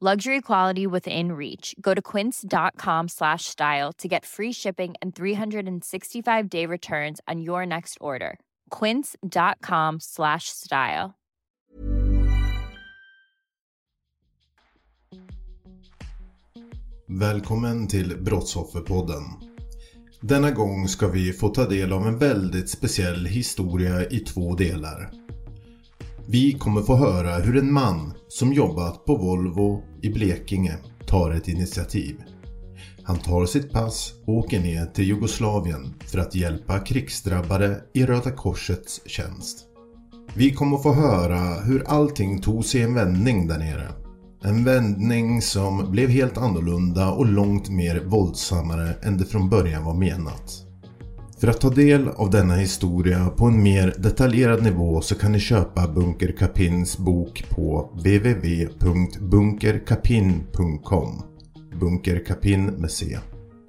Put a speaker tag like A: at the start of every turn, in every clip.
A: Luxury quality within reach. Go to quince.com slash style to get free shipping and 365 day returns on your next order. Quince.com slash style.
B: Välkommen till Brottsofferpodden. Denna gång ska vi få ta del av en väldigt speciell historia i två delar. Vi kommer få höra hur en man som jobbat på Volvo i Blekinge tar ett initiativ. Han tar sitt pass och åker ner till Jugoslavien för att hjälpa krigsdrabbade i Röda Korsets tjänst. Vi kommer få höra hur allting tog sig en vändning där nere. En vändning som blev helt annorlunda och långt mer våldsammare än det från början var menat. För att ta del av denna historia på en mer detaljerad nivå så kan ni köpa Bunker Kapins bok på www.bunkerkapin.com Bunker Kapin med C.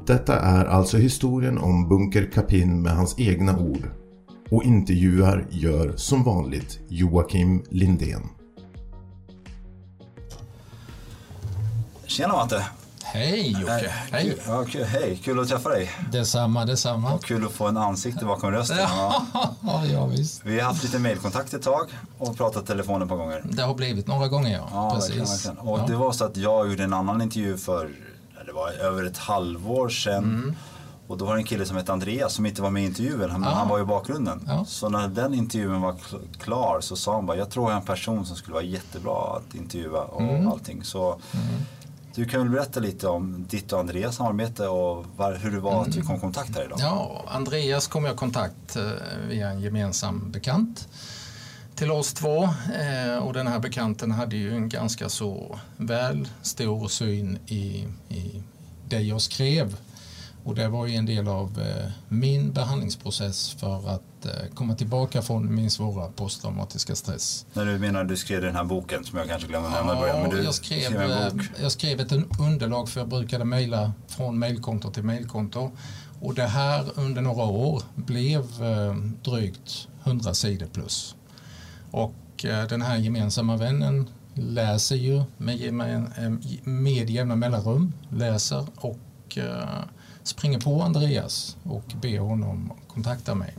B: Detta är alltså historien om Bunker Kapin med hans egna ord. Och intervjuar gör som vanligt Joakim Lindén.
C: Tjena Matte!
D: Hej Jocke!
C: Eh,
D: Hej!
C: Kul, ja, kul, hej, kul att träffa dig.
D: Detsamma, detsamma.
C: Och kul att få en ansikte bakom rösten. Ja.
D: Ja, ja visst.
C: Vi har haft lite mailkontakt ett tag och pratat telefon ett par gånger.
D: Det har blivit några gånger ja.
C: Ja, verkligen,
D: Precis.
C: verkligen. Och
D: ja.
C: det var så att jag gjorde en annan intervju för, det var över ett halvår sedan.
D: Mm.
C: Och då var det en kille som hette Andreas som inte var med i intervjun, men
D: Ah.
C: han var i bakgrunden.
D: Ja.
C: Så när den intervjun var kl- klar så sa han bara, jag tror jag är en person som skulle vara jättebra att intervjua och
D: Mm.
C: allting. Så du kan väl berätta lite om ditt och Andreas samarbete och var, hur det var att vi kom i kontakt här idag.
D: Mm. Ja, Andreas kom jag i kontakt eh, via en gemensam bekant till oss två. Eh, och den här bekanten hade ju en ganska så väl stor syn i, i det jag skrev. Och det var ju en del av eh, min behandlingsprocess för att eh, komma tillbaka från min svåra posttraumatiska stress.
C: När du menar du skrev den här boken som jag kanske glömde nämna början. Men du
D: jag, skrev,
C: en
D: eh,
C: bok.
D: jag skrev ett un- underlag för jag brukade mejla från mejlkonto till mejlkonto. Och det här under några år blev eh, drygt 100 sidor plus. Och eh, den här gemensamma vännen läser ju med, eh, med jämna mellanrum, läser och eh, springer på Andreas och ber honom kontakta mig.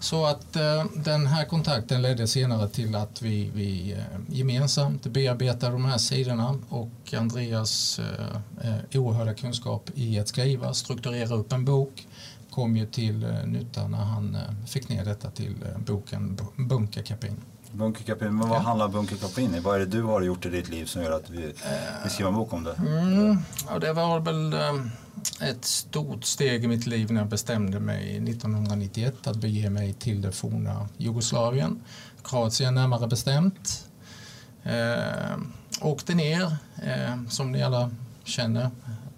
D: Så att eh, den här kontakten ledde senare till att vi, vi eh, gemensamt bearbetade de här sidorna och Andreas eh, eh, oerhörda kunskap i att skriva, strukturera upp en bok kom ju till eh, nytta när han eh, fick ner detta till eh, boken Bunkerkapin.
C: Bunkerkapin, men vad handlar Bunkerkapin i? Vad är det du har gjort i ditt liv som gör att vi, vi skriver en bok om det?
D: Mm, ja, det var väl ett stort steg i mitt liv när jag bestämde mig 1991 att bege mig till det forna Jugoslavien, Kroatien närmare bestämt. Eh, åkte ner, eh, som ni alla känner,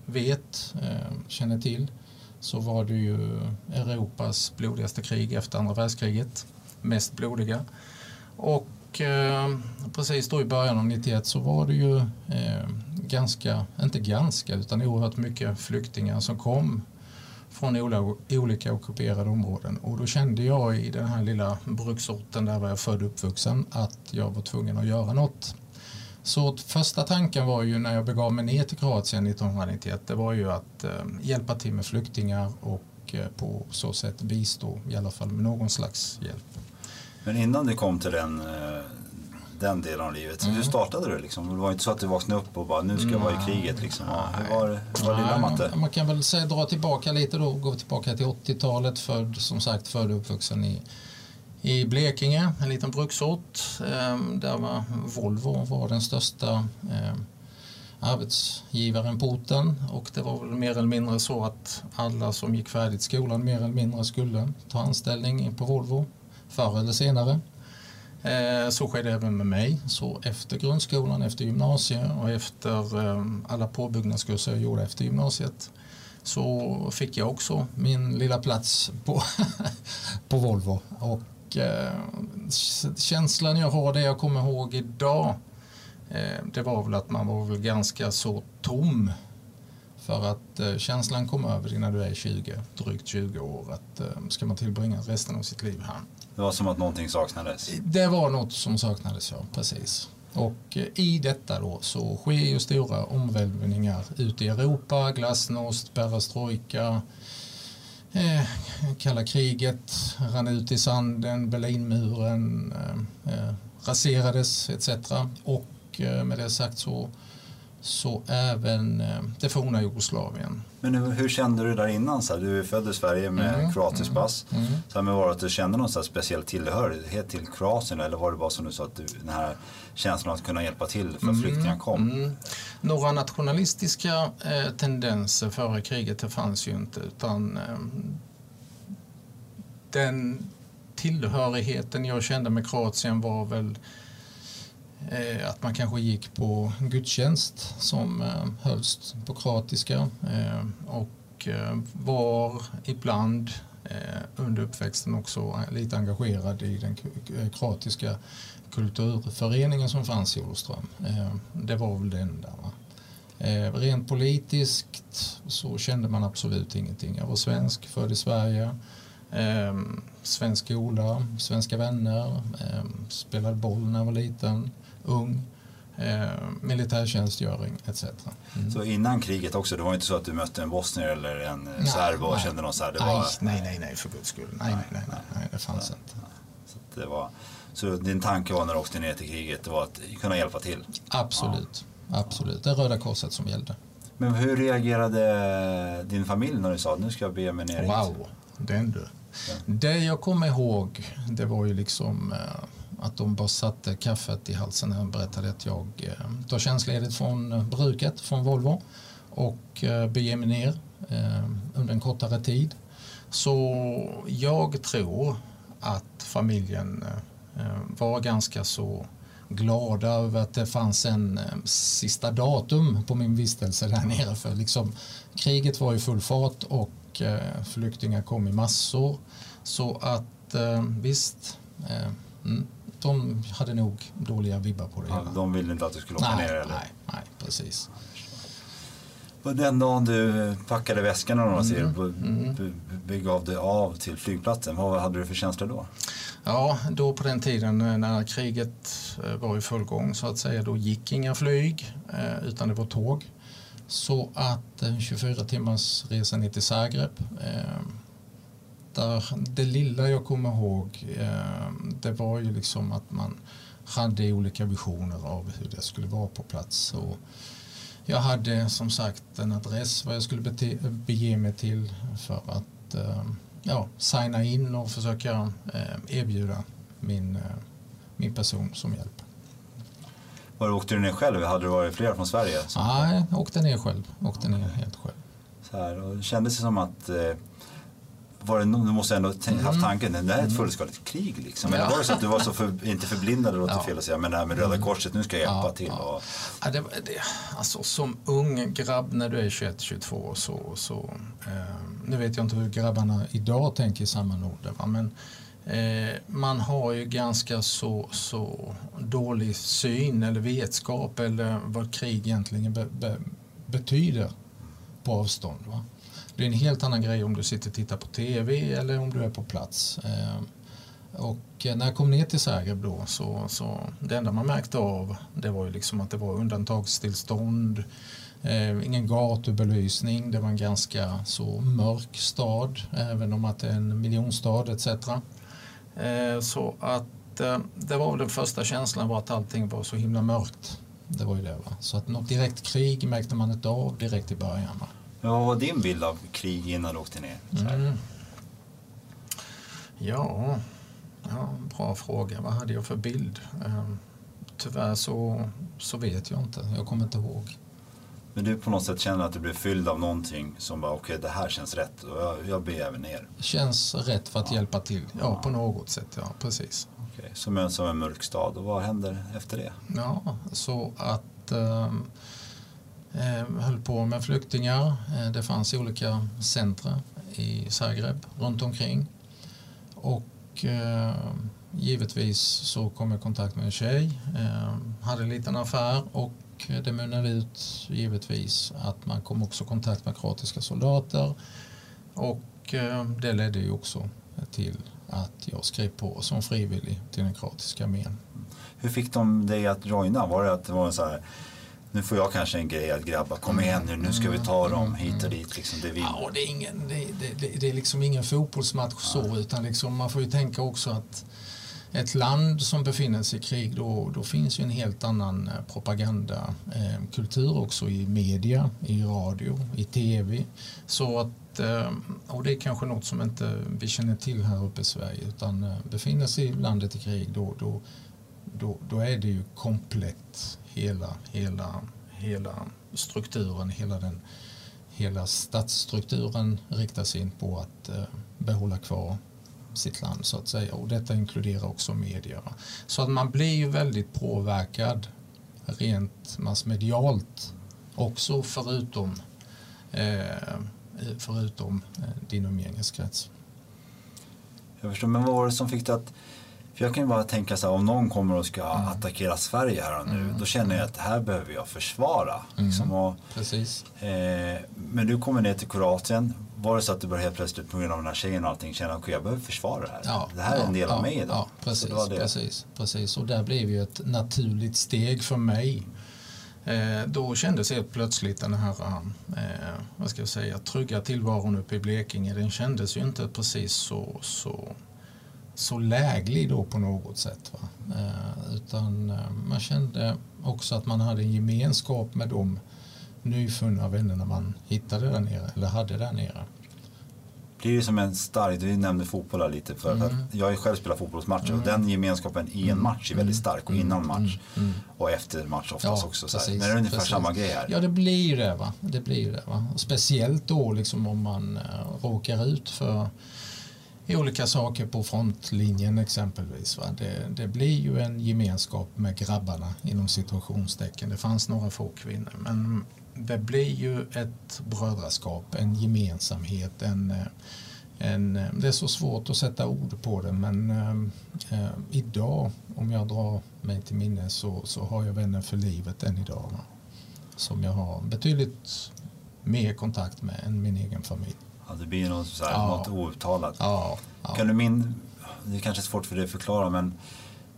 D: vet, eh, känner till, så var det ju Europas blodigaste krig efter andra världskriget, mest blodiga. Och eh, precis då i början av 91 så var det ju eh, ganska, inte ganska, utan oerhört mycket flyktingar som kom från olika ockuperade områden. Och då kände jag i den här lilla bruksorten där var jag född och uppvuxen att jag var tvungen att göra något. Så första tanken var ju när jag begav mig ner till Kroatien 1991, det var ju att eh, hjälpa till med flyktingar och eh, på så sätt bistå i alla fall med någon slags hjälp.
C: Men innan du kom till den, eh, den delen av livet. Hur startade du liksom? Det var inte så att du vaknade upp och bara nu ska jag vara i kriget liksom. Hur var, hur var lilla Matte?
D: Man kan väl säga, dra tillbaka lite då, gå tillbaka till 80-talet. Född, som sagt, född och uppvuxen i, i Blekinge, en liten bruksort. Ehm, där var Volvo var den största ehm, arbetsgivaren på orten och det var väl mer eller mindre så att alla som gick färdigt skolan mer eller mindre skulle ta anställning på Volvo förr eller senare. Eh, så skedde även med mig. Så efter grundskolan, efter gymnasiet och efter eh, alla påbyggnadskurser jag gjorde efter gymnasiet så fick jag också min lilla plats på, på Volvo. Och eh, känslan jag har, det jag kommer ihåg idag, eh, det var väl att man var väl ganska så tom. För att känslan kom över dig när du är 20, drygt 20 år, att ska man tillbringa resten av sitt liv här
C: det var som att någonting saknades?
D: Det var något som saknades, ja. Precis. Och eh, i detta då så sker ju stora omvälvningar ute i Europa, glasnost, perestrojka, eh, kalla kriget rann ut i sanden, Berlinmuren eh, eh raserades etc. Och eh, med det sagt så så även eh, det forna Jugoslavien.
C: Men hur, hur, kände du där innan? Så här, du är född i Sverige med mm, kroatiskt mm, pass. Mm. Så här, men var det att du kände någon så speciell tillhörighet till Kroatien eller var det bara som du sa att du, den här känslan att kunna hjälpa till för mm, flyktingar kom? Mm.
D: Några nationalistiska eh, tendenser före kriget det fanns ju inte utan eh, den tillhörigheten jag kände med Kroatien var väl Eh, att man kanske gick på gudstjänst som eh, hölls på kroatiska eh, och eh, var ibland under uppväxten också lite engagerad i den kroatiska kulturföreningen som fanns i Olofström. Det var väl det enda. Rent politiskt så kände man absolut ingenting. Jag var svensk, född i Sverige. Svensk skola, svenska vänner, spelade boll när jag var liten ung, eh, militärtjänstgöring etc.
C: Mm. Så innan kriget också, det var inte så att du mötte en bosnier eller en nej, serb och nej. kände någon så här? Det
D: nej, var... nej, nej, nej, för guds skull. Nej, nej, nej, nej, nej det fanns
C: så,
D: inte.
C: Så, det var, så din tanke var när du åkte ner till kriget, det var att kunna hjälpa till?
D: Absolut, ja. absolut. Det är Röda Korset som gällde.
C: Men hur reagerade din familj när du sa att nu ska jag be mig ner
D: hit? Wow, den du. Ja. Det jag kommer ihåg, det var ju liksom eh, att de bara satte kaffet i halsen när de berättade att jag eh, tar tjänstledigt från eh, bruket, från Volvo och eh, beger mig ner eh, under en kortare tid. Så jag tror att familjen eh, eh, var ganska så glada över att det fanns en sista datum på min vistelse där nere. För liksom, kriget var i full fart och flyktingar kom i massor. Så att visst, mm, de hade nog dåliga vibbar på det
C: ja, De ville inte att du skulle åka
D: nej,
C: ner? Eller?
D: Nej, nej, precis.
C: Den dagen du packade väskan och mm. begav dig av till flygplatsen, vad hade du för känslor då?
D: Ja, då på den tiden eh, när kriget eh, var i full gång så att säga, då gick inga flyg eh, utan det var tåg. Så att en 24 timmars resa ner till Zagreb där, det lilla jag kommer ihåg eh, det var ju liksom att man hade olika visioner av hur det skulle vara på plats. Och jag hade som sagt en adress vad jag skulle bete, bege mig till för att eh, ja, signa in och försöka eh, erbjuda min, min person som hjälp.
C: Var åkte du ner själv? Hade det varit flera från Sverige?
D: Nej, jag åkte ner själv. Åkte ner helt själv.
C: Så här, och kändes det som att var det, du måste ändå haft mm. tanken, det är ett mm. fullskaligt krig liksom. Eller var det så att du var så för, inte förblindad, det låter ja. fel att säga, men det här med Röda mm. Korset, nu ska jag hjälpa ja, till? Och...
D: Ja, det, det, alltså, som ung grabb när du är 21-22 så, så eh, nu vet jag inte hur grabbarna idag tänker i samma ålder, men eh, man har ju ganska så, så dålig syn eller vetskap eller vad krig egentligen be, be, betyder på avstånd. Va? Det är en helt annan grej om du sitter och tittar på tv eller om du är på plats. Ehm, och eh, när jag kom ner till Zagreb då så, så det enda man märkte av det var ju liksom att det var undantagstillstånd, eh, ingen gatubelysning, det var en ganska så mörk stad även om att det är en miljonstad etc. Eh, så att att eh, det var väl den första känslan var att allting var så himla mörkt. Det var ju det. Va? Så att något direkt krig märkte man inte av direkt i början. Va?
C: Men vad var din bild av krig innan du åkte ner?
D: Mm. Ja, ja, bra fråga. Vad hade jag för bild? Um, tyvärr så, så vet jag inte. Jag kommer inte ihåg.
C: Men du på något sätt känner att du blir fylld av någonting som bara okej okay, det här känns rätt och jag, jag ber även ner.
D: Känns rätt för att ja. hjälpa till, ja, ja, på något sätt, ja precis.
C: Okay. Som, en, som en mörk stad och vad händer efter det?
D: Ja, så att um, Eh, höll på med flyktingar. Eh, det fanns olika centra i Zagreb runt omkring. Och eh, givetvis så kom jag i kontakt med en tjej, hade en liten affär och det mynnade ut givetvis att man kom också i kontakt med kroatiska soldater och det ledde ju också till att jag skrev på som frivillig till den kroatiska armén.
C: Hur fick de dig att joina? Var det att det var så här nu får jag kanske en grej att grabbar, kom igen nu, nu ska vi ta dem hit och dit. Liksom, det,
D: ja, det, är ingen, det, det, det är liksom ingen fotbollsmatch så, utan liksom, man får ju tänka också att ett land som befinner sig i krig då, då finns ju en helt annan eh, propagandakultur eh, också i media, i radio, i tv. Så att, eh, och det är kanske något som inte vi känner till här uppe i Sverige utan befinner sig landet i krig då, då, då, då är det ju komplett hela, hela, hela strukturen, hela, den, hela statsstrukturen riktas in på att eh, behålla kvar sitt land så att säga och detta inkluderar också medier. Så att man blir ju väldigt påverkad rent massmedialt också förutom, eh, förutom eh, din umgängeskrets.
C: Jag förstår, men vad var det som fick dig att för jag kan ju bara tänka så här, om någon kommer och ska mm. attackera Sverige här och nu, mm. då känner jag att här behöver jag försvara. Mm. Liksom, och,
D: Precis.
C: Eh, men du kommer ner till Kroatien, var det så att du började helt plötsligt på grund av den här tjejen och allting känna att okay, jag behöver försvara det här. Ja, det här är en del
D: ja,
C: av mig idag.
D: Ja, precis, precis, precis. Och där blev ju ett naturligt steg för mig. Eh, då kändes helt plötsligt den här eh, vad ska jag säga, trygga tillvaron uppe i Blekinge, den kändes ju inte precis så, så så läglig då på något sätt. Va? Eh, utan eh, man kände också att man hade en gemenskap med de nyfunna vännerna man hittade där nere, eller hade där nere.
C: Det är ju som en stark, du nämnde fotboll lite, för mm. jag har ju själv spelat fotbollsmatcher mm. och den gemenskapen i en mm. match är väldigt stark och innan mm. match mm. och efter match oftast ja, också. Precis, Men det är ungefär precis. samma grej här.
D: Ja det blir ju det. Va? det, blir det va? speciellt då liksom om man uh, råkar ut för olika saker på frontlinjen exempelvis. Va? Det, det, blir ju en gemenskap med grabbarna inom situationstecken. Det fanns några få kvinnor men det blir ju ett brödraskap, en gemensamhet, en, en, det är så svårt att sätta ord på det men eh, idag om jag drar mig till minne så, så har jag vänner för livet än idag. Va? Som jag har betydligt mer kontakt med än min egen familj.
C: Ja, det blir något, så här, ja. något outtalat.
D: Ja, ja.
C: Kan du min, det är kanske är svårt för dig att förklara men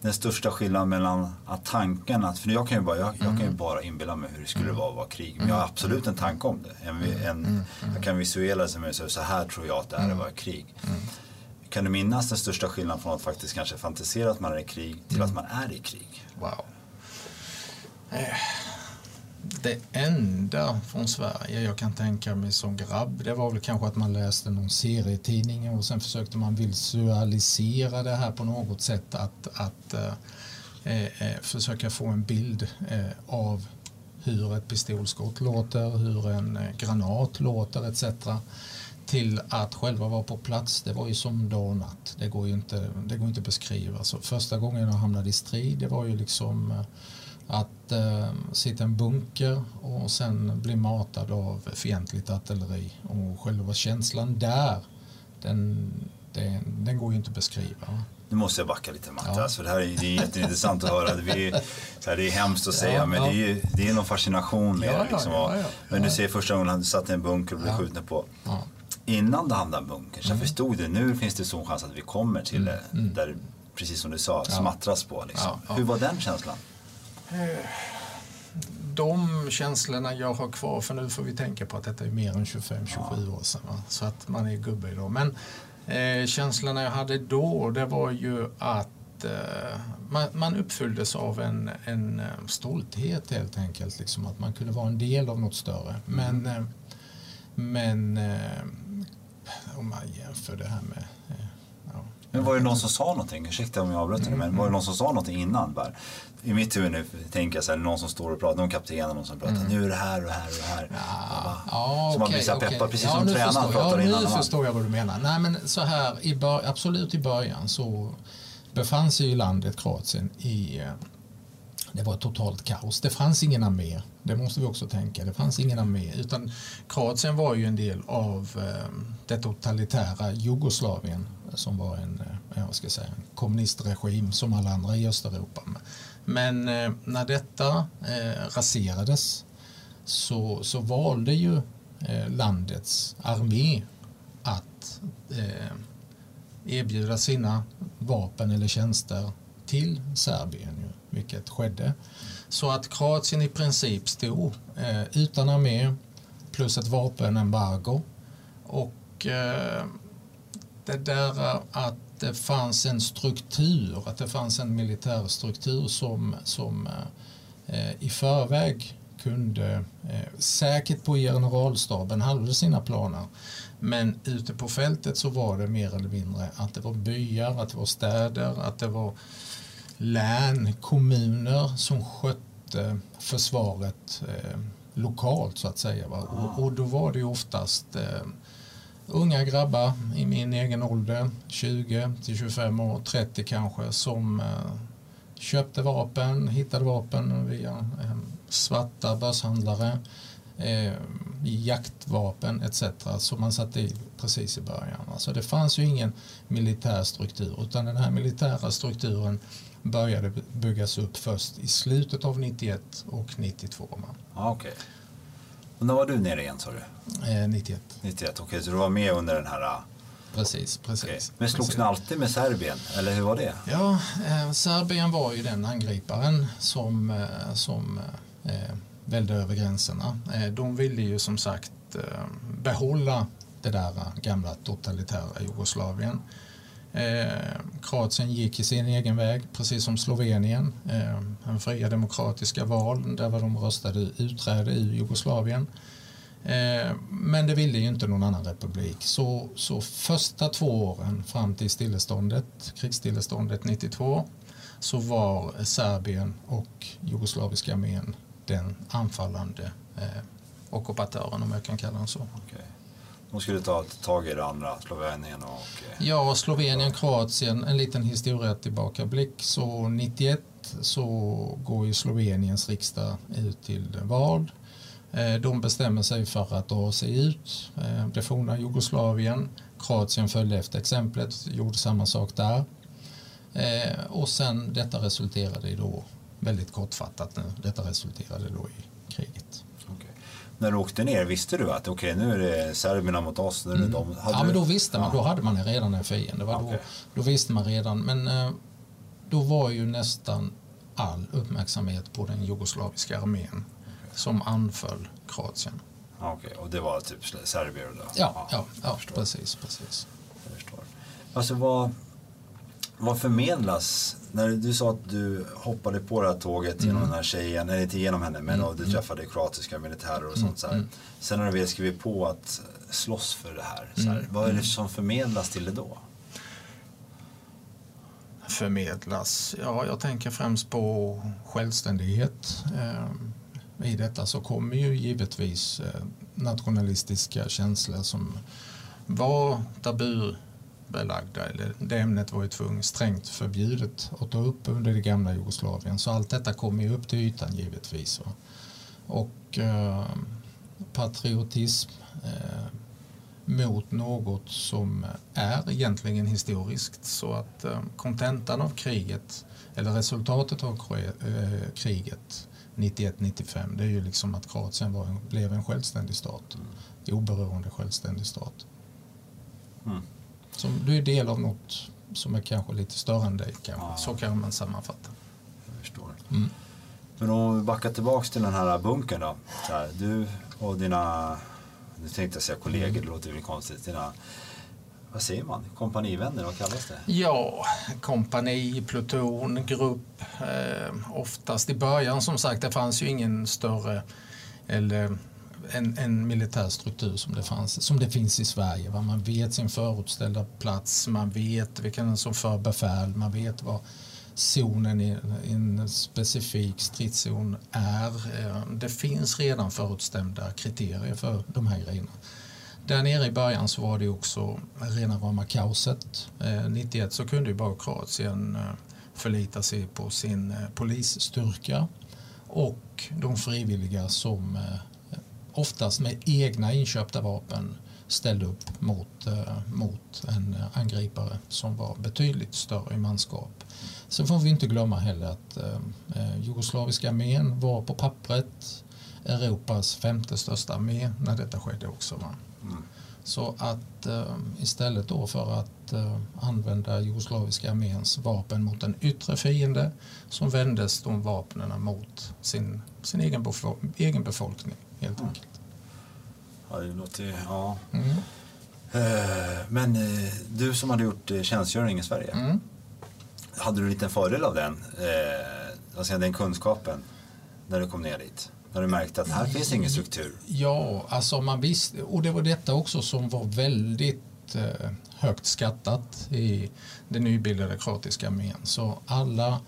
C: den största skillnaden mellan att tanken, för jag kan ju bara, jag, jag kan ju mm. bara inbilla mig hur det skulle mm. vara att vara krig. Men jag har absolut en tanke om det. En, en, mm. Jag kan visuella mig så, så här tror jag att det är att vara krig. Kan du minnas den största skillnaden från att faktiskt kanske fantisera att man är i krig till att man är i krig?
D: Wow. Det enda från Sverige jag kan tänka mig som grabb det var väl kanske att man läste någon serietidning och sen försökte man visualisera det här på något sätt att, att eh, eh, eh försöka få en bild eh, av hur ett pistolskott låter, hur en eh, granat låter etc. Till att själva vara på plats, det var ju som dag och natt. Det går ju inte, det går inte att beskriva. Så första gången jag hamnade i strid, det var ju liksom eh, att eh, sitta i en bunker och sen bli matad av fientligt artilleri. Och själva känslan där, den, den, den går ju inte att beskriva.
C: Nu måste jag backa lite Mattias, ja. för det här är, det är jätteintressant att höra. Det är, så här, det är hemskt att säga, ja, men ja. det är, det är någon fascination med det. Liksom. Men du ser första gången han satt i en bunker och blev skjuten på. Innan du hamnade i en bunker så mm. förstod du, nu finns det stor chans att vi kommer till mm. mm. där, precis som du sa, smattras på. Liksom. Hur var den känslan? Eh,
D: de känslorna jag har kvar, för nu får vi tänka på att detta är mer än 25-27 år sedan, va? så att man är gubbe idag. Men eh, känslorna jag hade då, det var ju att eh, man, man uppfylldes av en, en eh, stolthet helt enkelt. Liksom, att man kunde vara en del av något större. Men, eh, men eh, om man jämför det här med.
C: Men var det någon som sa någonting? Ursäkta om jag avbröt dig, men var det någon som sa någonting innan? Bara, I mitt huvud nu tänker jag så här, någon som står och pratar, någon kapten och någon som pratar, nu är det här och det här och det här.
D: Ja,
C: Ja, så man blir så här peppad,
D: okej.
C: precis
D: Ja,
C: som tränaren
D: förstår
C: pratar
D: ja,
C: innan.
D: Nu förstår jag vad du menar. Nej, men så här, i bör, absolut i början så befann sig ju landet Kroatien i eh, det var totalt kaos. Det fanns ingen armé. Det måste vi också tänka. Det fanns ingen armé. Utan Kroatien var ju en del av eh, det totalitära Jugoslavien som var en, eh, ska säga, en kommunistregim som alla andra i Östeuropa. Men eh, när detta eh, raserades så, så valde ju eh, landets armé att eh, erbjuda sina vapen eller tjänster till Serbien, ju, vilket skedde. Så att Kroatien i princip stod eh, utan armé plus ett vapenembargo. Och eh, det där att det fanns en struktur, att det fanns en militär struktur som, som eh, i förväg kunde, eh, säkert på generalstaben hade sina planer, men ute på fältet så var det mer eller mindre att det var byar, att det var städer, att det var län, kommuner som skötte försvaret eh, lokalt så att säga. Och, och då var det ju oftast eh, unga grabbar i min egen ålder, 20 till 25 år, 30 kanske, som eh, köpte vapen, hittade vapen via svarta börshandlare, eh, jaktvapen etc. som man satte i precis i början. Alltså det fanns ju ingen militär struktur utan den här militära strukturen började byggas upp först i slutet av 91 och 92. va?
C: Ja, okej. Och när var du nere igen sa du?
D: Eh, 91.
C: 91, okej så du var med under den här... ah,
D: Precis, precis.
C: okej. Men slogs ni alltid med Serbien? Eller hur var det?
D: Ja, eh, Serbien var ju den angriparen som, eh, som eh, välde över gränserna. Eh, de ville ju som sagt eh, behålla det där gamla totalitära Jugoslavien. Eh, Kroatien gick i sin egen väg, precis som Slovenien. Eh, en fria demokratiska val där var de röstade utträde ur Jugoslavien. Eh, men det ville ju inte någon annan republik. Så, så första två åren fram till stilleståndet, krigsstilleståndet 92 så var Serbien och jugoslaviska armén den anfallande eh, ockupatören om jag kan kalla den så.
C: Okej. De skulle ta tag i det andra, Slovenien och... eh,
D: Ja, Slovenien, Kroatien, en liten historia tillbakablick. Så 91 så går ju Sloveniens riksdag ut till val. Eh, De bestämmer sig för att dra sig ut. Eh, Det forna Jugoslavien. Kroatien följde efter exemplet, gjorde samma sak där. Och sen detta resulterade i då, väldigt kortfattat nu, detta resulterade då i kriget.
C: okej. När du åkte ner, visste du att okej nu är det serberna mot oss? Nu är det de. Hade
D: Mm. Ja, men då visste man.
C: Ja.
D: Då hade man redan en fiende.
C: Okej.
D: Då, då visste man redan. Men eh, då var ju nästan all uppmärksamhet på den jugoslaviska armén som anföll Kroatien.
C: Okej. Och det var typ serbier då?
D: Ja, ja, ja precis, precis.
C: Jag förstår. Alltså vad, vad förmedlas? När du sa att du hoppade på det här tåget
D: Mm.
C: genom den här tjejen, eller inte genom henne, men och du träffade kroatiska militärer och sånt så här. Sen när du väl skrivit på att slåss för det här, så här
D: Mm.
C: vad är det som förmedlas till det då?
D: Förmedlas? Ja, jag tänker främst på självständighet. Eh, I detta så kommer ju givetvis eh, nationalistiska känslor som var tabubelagda. Eller det ämnet var ju tvunget strängt förbjudet att ta upp under det gamla Jugoslavien. Så allt detta kommer ju upp till ytan givetvis. Och eh, patriotism eh, mot något som är egentligen historiskt. Så att eh, kontentan av kriget, eller resultatet av eh, kriget 91-95, det är ju liksom att Kroatien var blev en självständig stat. Oberoende självständig stat.
C: Mm.
D: Som du är del av något som är kanske lite större än dig. Kanske.
C: Ja.
D: Så kan man sammanfatta.
C: Jag förstår.
D: Mm.
C: Men om vi backar tillbaks till den här bunkern då. Här, du och dina, nu tänkte jag säga kollegor, det låter ju konstigt. Dina, vad säger man, kompanivänner, vad kallas det?
D: Ja, kompani, pluton, grupp. Eh, oftast i början som sagt, det fanns ju ingen större eller en, en militär struktur som det, fanns, som det finns i Sverige. Va? Man vet sin förutställda plats, man vet vilken som för befäl, man vet vad zonen i, i en specifik stridszon är. Eh, det finns redan förutstämda kriterier för de här grejerna. Där nere i början så var det också rena rama kaoset. Eh, 91 så kunde ju bara Kroatien eh, förlita sig på sin polisstyrka och de frivilliga som oftast med egna inköpta vapen ställde upp mot, eh, mot en angripare som var betydligt större i manskap. Sen får vi inte glömma heller att eh, eh, jugoslaviska armén var på pappret Europas femte största armé när detta skedde också. Va? Mm. Så att eh, istället då för att eh, använda jugoslaviska arméns vapen mot en yttre fiende så vändes de vapnen mot sin, sin egen, befo egen befolkning helt enkelt.
C: Ja, det låter ja. Mm. Eh, men eh, du som hade gjort eh, tjänstgöring i Sverige. Mm. Hade du en liten fördel av den, alltså den kunskapen när du kom ner dit? När du märkte att här finns ingen struktur?
D: Ja, alltså man visste, och det var detta också som var väldigt högt skattat i den nybildade kroatiska armén. Så alla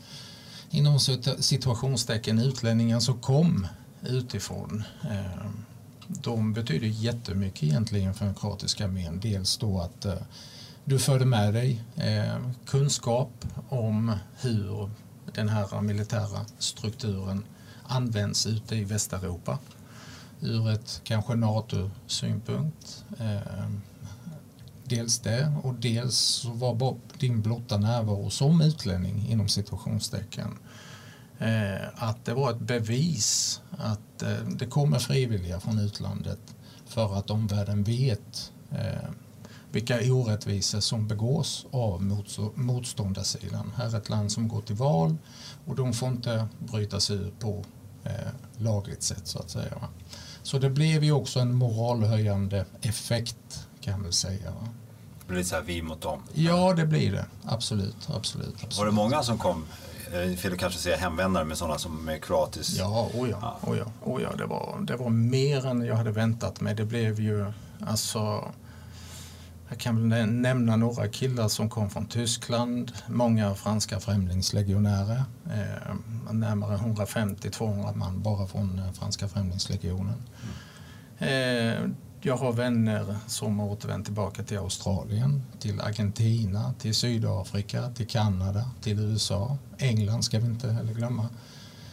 D: inom situationstecken utlänningar som kom utifrån eh, de betyder jättemycket egentligen för den kroatiska armén. Dels då att eh, du förde med dig eh, kunskap om hur den här militära strukturen används ute i Västeuropa ur ett kanske NATO-synpunkt. Dels det och dels var din blotta närvaro som utlänning inom situationstecken att det var ett bevis att eh, det kommer frivilliga från utlandet för att omvärlden vet eh, vilka orättvisor som begås av motståndarsidan. Här är ett land som går till val och de får inte bryta sig ur på eh, lagligt sätt så att säga. Så det blev ju också en moralhöjande effekt kan man säga.
C: Det blir så här vi mot dem?
D: Ja, det blir det. Absolut. absolut, absolut.
C: Var det många som kom eh, fel att kanske säga hemvändare med sådana som är kroatisk?
D: Ja, oh ja. Oh ja, oh ja det, var, det var mer än jag hade väntat mig. Det blev ju alltså jag kan väl nämna några killar som kom från Tyskland, många franska främlingslegionärer, eh, närmare 150-200 man bara från eh, franska främlingslegionen. Eh, jag har vänner som har återvänt tillbaka till Australien, till Argentina, till Sydafrika, till Kanada, till USA. England ska vi inte heller glömma.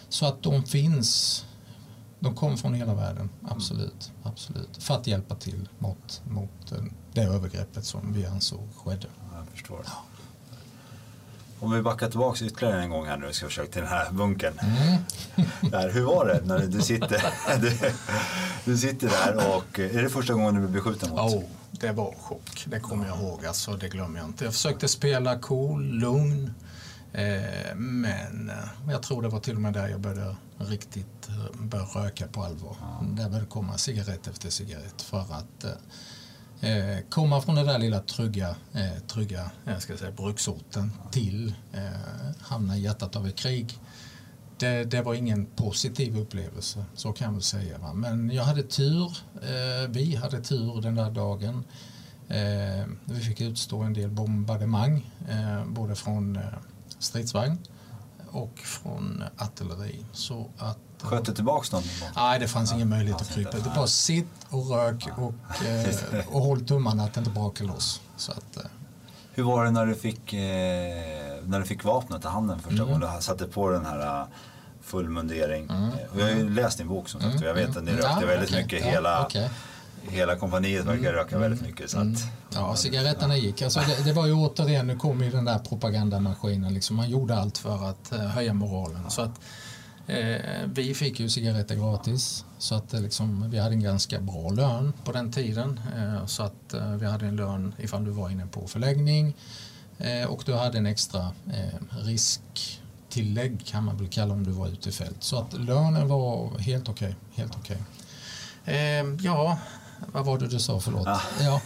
D: Så att de finns de kom från hela världen, absolut. absolut. För att hjälpa till mot, mot det övergreppet som vi ansåg skedde.
C: Jag förstår. Ja. Om vi backar tillbaka ytterligare en gång här nu, ska försöka till den här bunkern. Mm. där, hur var det när du sitter, du, du, sitter där och är det första gången du blir beskjuten mot?
D: Oh, det var chock, det kommer jag ihåg, alltså, det glömmer jag inte. Jag försökte spela cool, lugn. Eh, men eh, jag tror det var till och med där jag började riktigt eh, börja röka på allvar. Ja. Där började komma cigarett efter cigarett för att eh, Eh, komma från den där lilla trygga, eh, trygga eh, jag ska säga, bruksorten till eh, hamna i hjärtat av ett krig. Det, det, var ingen positiv upplevelse, så kan man säga. Va? Men jag hade tur, eh, vi hade tur den där dagen. Eh, vi fick utstå en del bombardemang, eh, både från stridsvagn och från artilleri. Så att,
C: Sköt du tillbaka någon?
D: Nej, det fanns ja, ingen möjlighet att krypa. Det bara sitt och rök och, eh, och håll tummarna att det inte brakar loss. Så att, eh.
C: Hur var det när du fick, eh, när du fick vapnet i handen första mm. gången? Du satte på den här uh, full mundering. Mm. Jag har ju läst din bok som sagt och jag vet att ni rökte ja, väldigt okay. mycket hela okay hela kompaniet verkar mm. röka väldigt mycket. Så att, mm.
D: ja, cigaretterna gick. Alltså det, det, var ju återigen, nu kom ju den där propagandamaskinen. Liksom. Man gjorde allt för att uh, höja moralen. Så att, eh, vi fick ju cigaretter gratis. Så att eh, liksom, vi hade en ganska bra lön på den tiden. Eh, så att eh, vi hade en lön ifall du var inne på förläggning. Eh, och du hade en extra risktillägg kan man väl kalla om du var ute i fält. Så att lönen var helt okej. Okay, helt okay. ja, vad var det du sa, förlåt?
C: Ja.
D: Ja.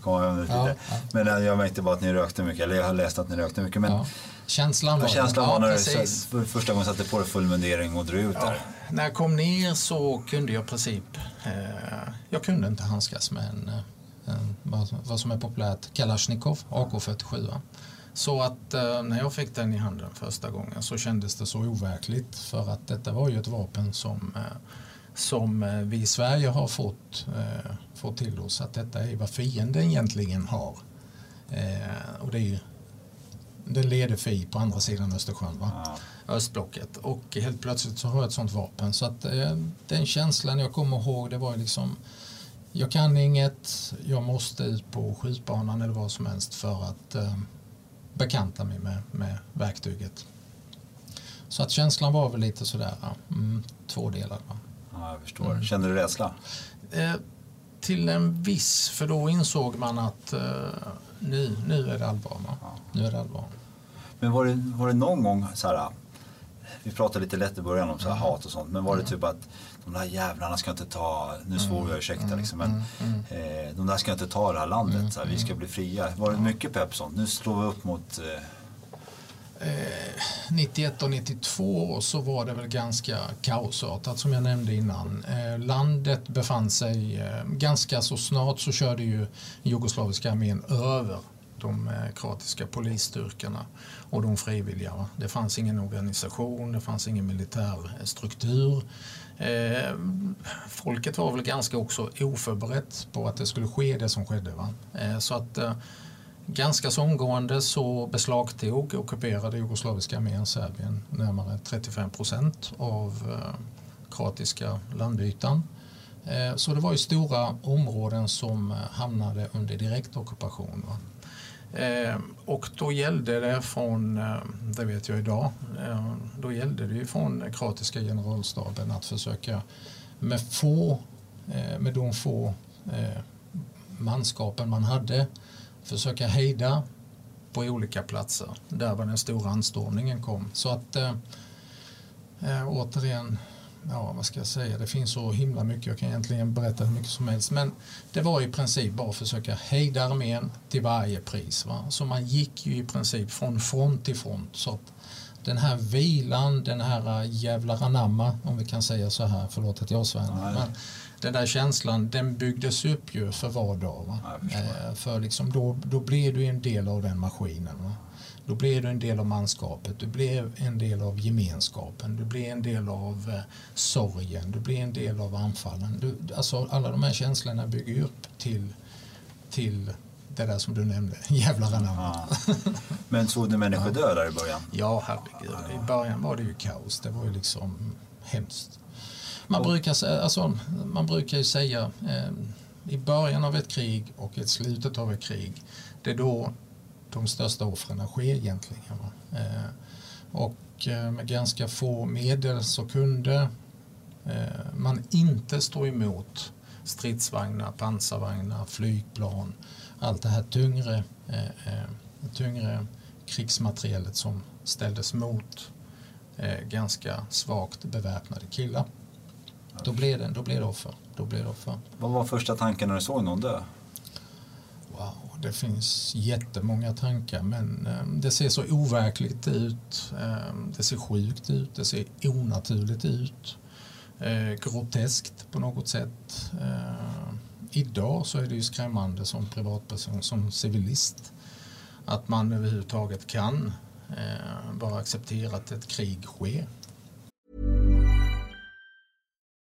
C: Kommer jag lite.
D: Ja, ja.
C: Men eh, jag märkte bara att ni rökte mycket, eller jag har läst att ni rökte mycket. Men
D: Ja. Känslan var
C: känslan var
D: ja,
C: när du
D: precis.
C: så- första gången satte på dig full mundering och drog ut
D: Ja,
C: där?
D: när jag kom ner så kunde jag i princip, eh, jag kunde inte handskas med en, eh, en vad, vad som är populärt, Kalashnikov AK47. va. Så att eh, när jag fick den i handen första gången så kändes det så overkligt för att detta var ju ett vapen som, eh, som eh, vi i Sverige har fått, eh, fått till oss att detta är vad fienden egentligen har. Eh, och det är den leder Fi på andra sidan Östersjön. Va? Östblocket. Och helt plötsligt så har jag ett sånt vapen. Så att eh, den känslan jag kommer ihåg det var liksom jag kan inget, jag måste ut på skjutbanan eller vad som helst för att eh, bekanta mig med, med verktyget. Så att känslan var väl lite sådär, ja, mm, två delar. Va?
C: Ja, jag förstår. Kände du rädsla?
D: Eh, till en viss, för då insåg man att eh, nu, nu är det allvar. Va? Nu är det allvar.
C: Men var det, var det någon gång så här, vi pratade lite lätt i början om så här hat och sånt, men var det typ att de där jävlarna ska inte ta, nu svor jag ursäkta liksom, men eh, de där ska inte ta det här landet, så här, vi ska bli fria. Var det mycket pepp sånt? Nu slår vi upp mot, eh,
D: 91 och 92 så var det väl ganska kaosartat som jag nämnde innan. Eh, landet befann sig eh, ganska så snart så körde ju jugoslaviska armén över de eh, kroatiska polisstyrkorna och de frivilliga. Va? Det fanns ingen organisation, det fanns ingen militär eh, struktur. Eh, folket var väl ganska också oförberett på att det skulle ske det som skedde. Va? Eh, så att eh, Ganska så omgående så beslagtog ockuperade jugoslaviska armén Serbien närmare 35 procent av eh, kroatiska landytan. Eh, så det var ju stora områden som hamnade under direkt ockupation. Va? Eh, och då gällde det från, ehm, det vet jag idag, eh, då gällde det ju från kroatiska generalstaben att försöka med få, eh, med de få eh, manskapen man hade försöka hejda på olika platser där var den stora anstormningen kom. Så att eh, eh återigen, ja vad ska jag säga, det finns så himla mycket, jag kan egentligen berätta hur mycket som helst, men det var i princip bara att försöka hejda armén till varje pris. Va? Så man gick ju i princip från front till front. Så att den här vilan, den här jävla anamma, om vi kan säga så här, förlåt att jag svär, men den där känslan, den byggdes upp ju för var dag. Va?
C: Ja.
D: Eh, för liksom då, då blir du en del av den maskinen. Va? Då blir du en del av manskapet, du blir en del av gemenskapen, du blir en del av eh, sorgen, du blir en del av anfallen. Du, alltså, alla de här känslorna bygger ju upp till, till det där som du nämnde, jävlar anamma.
C: ja. Men du människor dö där i början?
D: Ja, herregud. I början var det ju kaos. Det var ju liksom hemskt. Man, brukar, sä- alltså, man brukar ju säga eh, i början av ett krig och i slutet av ett krig, det är då de största offren sker egentligen. Va? Eh, och eh, med ganska få medel så kunde eh, man inte stå emot stridsvagnar, pansarvagnar, flygplan, allt det här tyngre, tyngre krigsmaterielet som ställdes mot ganska svagt beväpnade killar. Då blev det, då blev det offer. Då blev det offer.
C: Vad var första tanken när du såg någon dö?
D: Det finns jättemånga tankar men eh, det ser så overkligt ut. Eh, det ser sjukt ut, det ser onaturligt ut. Eh, groteskt på något sätt. Idag så är det ju skrämmande som privatperson, som civilist. Att man överhuvudtaget kan bara acceptera att ett krig sker.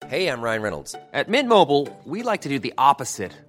E: Hej, jag heter Ryan Reynolds. På Midmobile vill vi like to opposite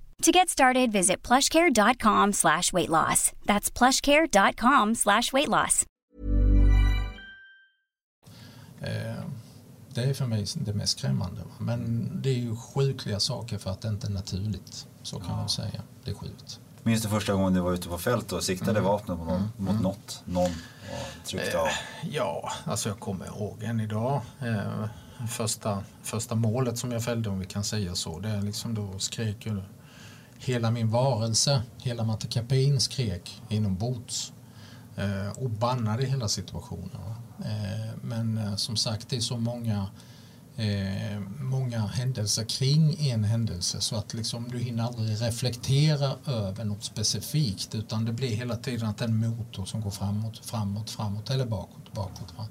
F: To get started, visit plushcare.com slash weight loss. That's plushcare.com slash weight loss.
D: Eh, det är för mig det mest skrämmande. Men det är ju sjukliga saker för att det inte är naturligt. Så kan man säga. Det är sjukt.
C: Minns du första gången du var ute på fält och siktade
D: Mm.
C: vapnet mot, någon, mot något, någon och tryckte av?
D: Ja, alltså jag kommer ihåg än idag. Eh, första, första målet som jag fällde om vi kan säga så. Det är liksom då skrek ju hela min varelse, hela matekapin skrek inombords. Eh, och bannade hela situationen. Eh, men eh, som sagt det är så många eh, många händelser kring en händelse så att liksom du hinner aldrig reflektera över något specifikt utan det blir hela tiden att en motor som går framåt, framåt, framåt eller bakåt, bakåt. Va?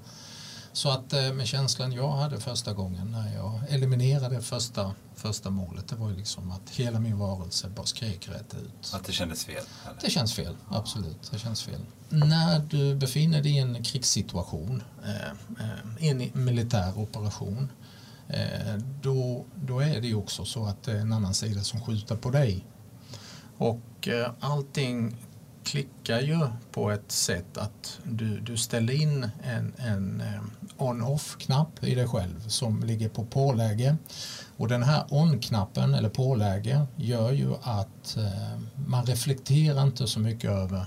D: Så att eh, med känslan jag hade första gången när jag eliminerade första, första målet det var ju liksom att hela min varelse bara skrek rätt ut.
C: Att det kändes fel? Eller?
D: Det känns fel, absolut. Det känns fel. När du befinner dig i en krigssituation, eh, eh, en militär operation, då, då är det ju också så att det är en annan sida som skjuter på dig. Och allting klickar ju på ett sätt att du, du ställer in en, en on-off-knapp i dig själv som ligger på påläge. Och den här on-knappen eller påläge gör ju att eh, man reflekterar inte så mycket över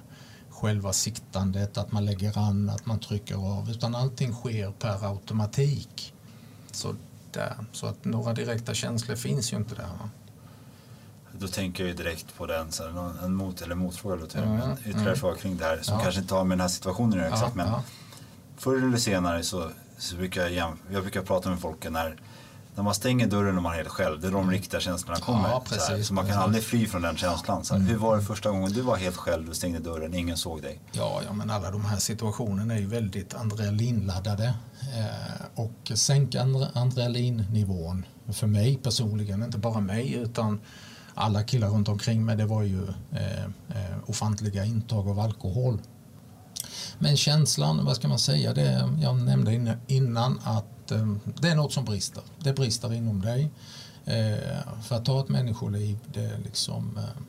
D: själva siktandet, att man lägger an, att man trycker av, utan allting sker per automatik. Så, där, så att några direkta känslor finns ju inte där. Va?
C: Då tänker jag ju direkt på den, så en mot eller motfråga eller
D: Mm,
C: en ytterligare
D: mm.
C: fråga kring det här som
D: Ja.
C: kanske inte har med den här situationen att göra
D: Ja,
C: exakt men
D: ja.
C: förr eller senare så, så brukar jag, jag brukar prata med folk när, när man stänger dörren och man är helt själv, det är de riktiga känslorna kommer.
D: Ja,
C: så, här,
D: precis,
C: så man kan
D: precis. Mm.
C: aldrig fly från den känslan. Så här. Hur var det första gången du var helt själv och stängde dörren, ingen såg dig?
D: Ja, ja, men alla de här situationerna är ju väldigt adrenalinladdade. Eh, och sänka adre- adrenalinnivån för mig personligen, inte bara mig utan alla killar runt omkring mig, det var ju eh, eh, ofantliga intag av alkohol. Men känslan, vad ska man säga, det, jag nämnde innan att eh, det är något som brister. Det brister inom dig. Eh, för att ta ett människoliv, det är liksom eh,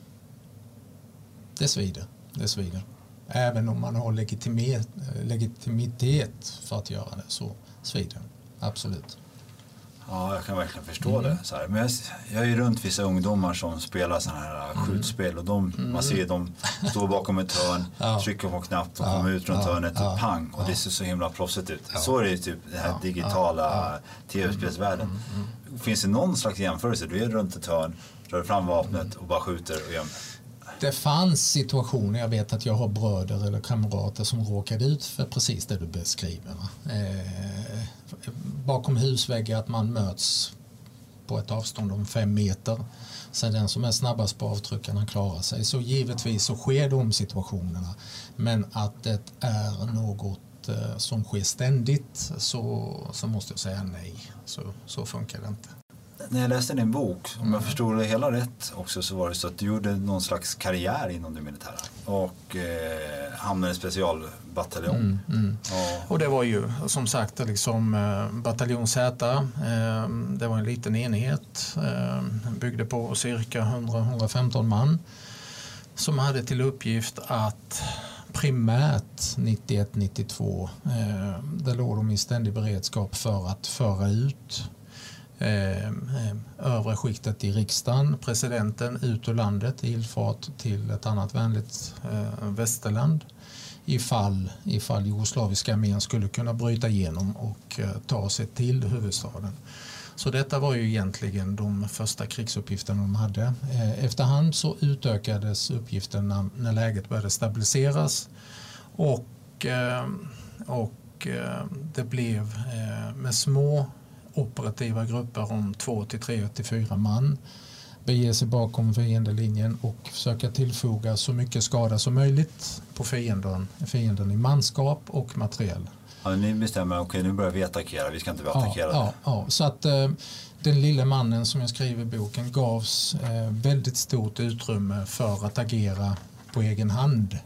D: det svider. Det svider. Även om man har legitimitet, legitimitet för att göra det så svider det. Absolut.
C: Ja, jag kan verkligen förstå
D: Mm.
C: det. Så här. Men jag, jag är ju runt vissa ungdomar som spelar sådana här
D: Mm.
C: äh, skjutspel och de, man ser dem stå bakom ett hörn,
D: Ja.
C: trycker på en knapp, de
D: Ja,
C: kommer ut runt
D: ja,
C: hörnet och
D: ja,
C: pang och det ser så himla proffsigt ut. Så är det ju typ den här digitala tv-spelsvärlden.
D: Mm,
C: Finns det någon slags jämförelse? Du är runt ett hörn, drar fram vapnet och bara skjuter och gömmer.
D: Det fanns situationer, jag vet att jag har bröder eller kamrater som råkade ut för precis det du beskriver. Eh, bakom husväggar att man möts på ett avstånd om fem meter. Sen den som är snabbast på avtryckarna klarar sig. Så givetvis så sker de situationerna. Men att det är något eh, som sker ständigt så, så måste jag säga nej. Så, så funkar det inte.
C: När jag läste din bok, om
D: Mm.
C: jag förstod det hela rätt också, så var det så att du gjorde någon slags karriär inom det militära. Och eh, hamnade i specialbataljon.
D: Mm,
C: Och,
D: Och det var ju som sagt liksom eh, bataljon Z. Eh, det var en liten enhet. Eh, byggde på cirka 100-115 man. Som hade till uppgift att primärt 91-92 eh, där låg de i ständig beredskap för att föra ut Eh, eh, övre skiktet i riksdagen, presidenten ut ur landet i ilfart till ett annat vänligt eh, västerland ifall, ifall jugoslaviska armén skulle kunna bryta igenom och eh, ta sig till huvudstaden. Så detta var ju egentligen de första krigsuppgifterna de hade. Eh, efterhand så utökades uppgifterna när läget började stabiliseras och, eh, och det blev med små operativa grupper om två till tre till fyra man bege sig bakom fiendelinjen och försöka tillfoga så mycket skada som möjligt på fienden, fienden i manskap och materiell.
C: ja, ni bestämmer, okej nu börjar vi attackera, vi ska inte bli
D: Ja,
C: attackerade.
D: ja, ja. Så att eh, den lille mannen som jag skriver i boken gavs eh, väldigt stort utrymme för att agera på egen hand.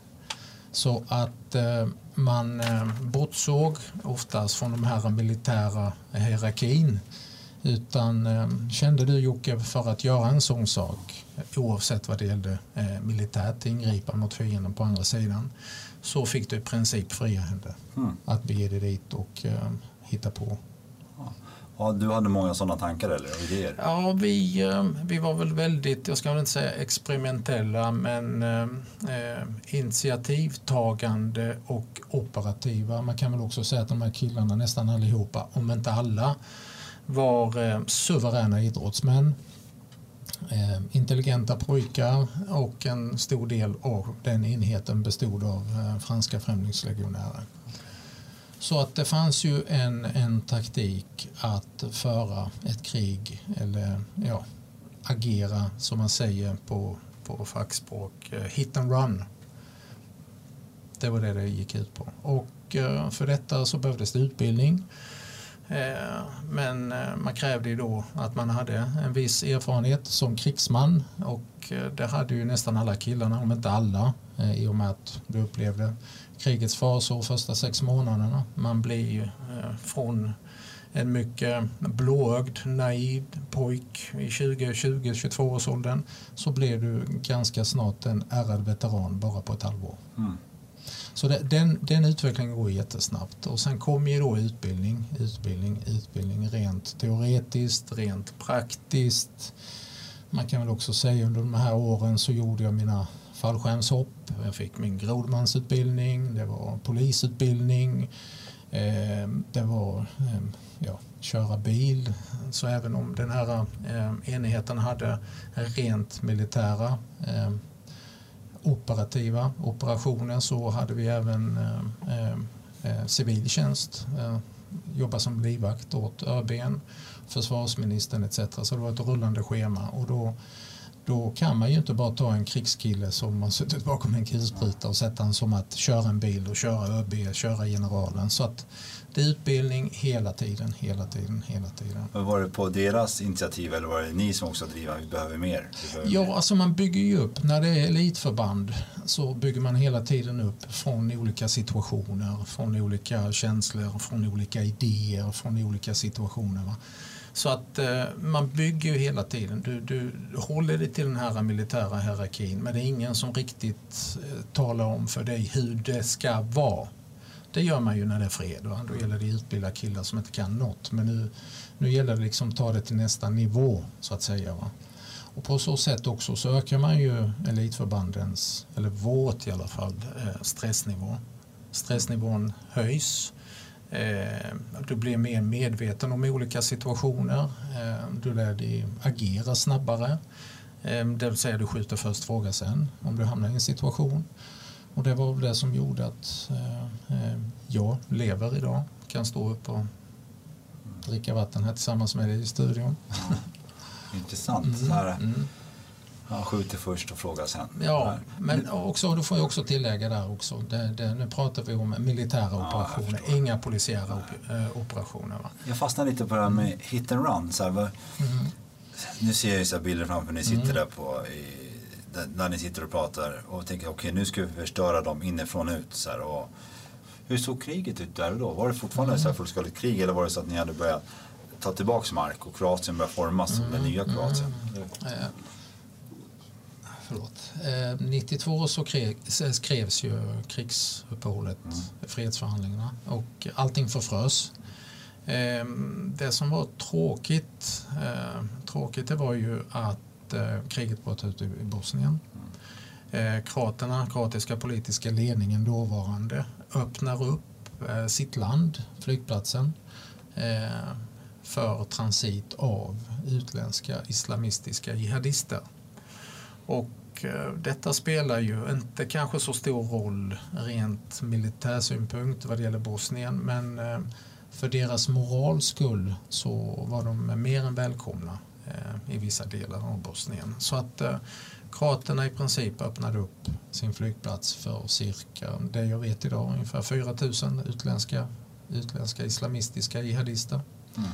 D: Så att eh, man eh, bortsåg oftast från de här militära hierarkin. Utan eh, kände du Jocke för att göra en sån sak oavsett vad det gällde eh, militärt ingripa mot fienden på andra sidan så fick du i princip fria händer
C: Mm.
D: att bege dig dit och hitta på.
C: Ja, du hade många sådana tankar eller idéer?
D: Ja, vi, eh, vi var väl väldigt, jag ska väl inte säga experimentella, men eh, eh, initiativtagande och operativa. Man kan väl också säga att de här killarna, nästan allihopa, om inte alla, var eh, suveräna idrottsmän. Eh, intelligenta pojkar och en stor del av den enheten bestod av eh, franska främlingslegionärer. Så att det fanns ju en, en taktik att föra ett krig eller ja, agera som man säger på, på fackspråk, eh, hit and run. Det var det det gick ut på. Och eh, för detta så behövdes det utbildning. Eh, men man krävde ju då att man hade en viss erfarenhet som krigsman och det hade ju nästan alla killarna, om inte alla, i och med att du upplevde krigets fasor första sex månaderna. Man blir eh, från en mycket blåögd, naiv pojk i 20-22 års åldern så blev du ganska snart en ärrad veteran bara på ett halvår.
C: Mm.
D: Så det, den, den utvecklingen går jättesnabbt och sen kommer ju då utbildning, utbildning, utbildning rent teoretiskt, rent praktiskt. Man kan väl också säga under de här åren så gjorde jag mina fallskärmshopp. Jag fick min grodmansutbildning, det var polisutbildning, eh, det var eh, ja, köra bil. Så även om den här eh, enheten hade rent militära eh, operativa operationer så hade vi även eh, eh, civiltjänst, eh, jobba som livvakt åt ÖBn, försvarsministern etc. Så det var ett rullande schema och då, då kan man ju inte bara ta en krigskille som har suttit bakom en kulspruta och sätta han som att köra en bil och köra ÖB, köra generalen. Så att det är utbildning hela tiden, hela tiden, hela tiden.
C: Men var det på deras initiativ eller var det ni som också driver vi behöver mer? Vi behöver mer.
D: Ja, alltså man bygger ju upp. När det är elitförband så bygger man hela tiden upp från olika situationer, från olika känslor, från olika idéer, från olika situationer. Va? Så att eh, man bygger ju hela tiden. Du, du håller dig till den här militära hierarkin men det är ingen som riktigt eh, talar om för dig hur det ska vara. Det gör man ju när det är fred. Va? Då gäller det att utbilda killar som inte kan något. Men nu, nu gäller det liksom att ta det till nästa nivå så att säga. Va? Och på så sätt också så ökar man ju elitförbandens, eller vårt i alla fall, eh, stressnivå. Stressnivån höjs. Eh, Du blir mer medveten om olika situationer. Eh, Du lär dig agera snabbare. Eh, Det vill säga du skjuter först, fråga sen om du hamnar i en situation. Och det var väl det som gjorde att jag lever idag. Kan stå upp och dricka vatten här tillsammans med dig i studion.
C: Intressant. Så här, ja, skjuter först och frågar sen.
D: Mm, Ja, men också, då får jag också tillägga där också. Det, det, nu pratar vi om militära operationer, inga polisiära op, eh, operationer. Va?
C: Jag fastnar lite på det här med hit and run. Så här, vad, Nu ser jag ju så bilder framför ni sitter där på i, där, där ni sitter och pratar och tänker okej nu ska vi förstöra dem inifrån ut. Så här, och, hur såg kriget ut där och då? Var det fortfarande så här fullskaligt krig eller var det så att ni hade börjat ta tillbaks mark och Kroatien började formas som det nya Kroatien?
D: Eh, förlåt. Eh, 92 så kre, skrevs ju krigsuppehållet, fredsförhandlingarna och allting förfrös. Eh, det som var tråkigt, eh, tråkigt det var ju att eh, kriget bröt ut i, i Bosnien. Eh, kroaterna, kroatiska politiska ledningen dåvarande, öppnar upp eh, sitt land, flygplatsen, eh, för transit av utländska islamistiska jihadister. Och eh, detta spelar ju inte kanske så stor roll rent militärsynpunkt vad det gäller Bosnien men eh, för deras morals skull så var de mer än välkomna eh, i vissa delar av Bosnien. Så att kroaterna i princip öppnade upp sin flygplats för cirka, det jag vet idag, ungefär 4 000 utländska, utländska islamistiska jihadister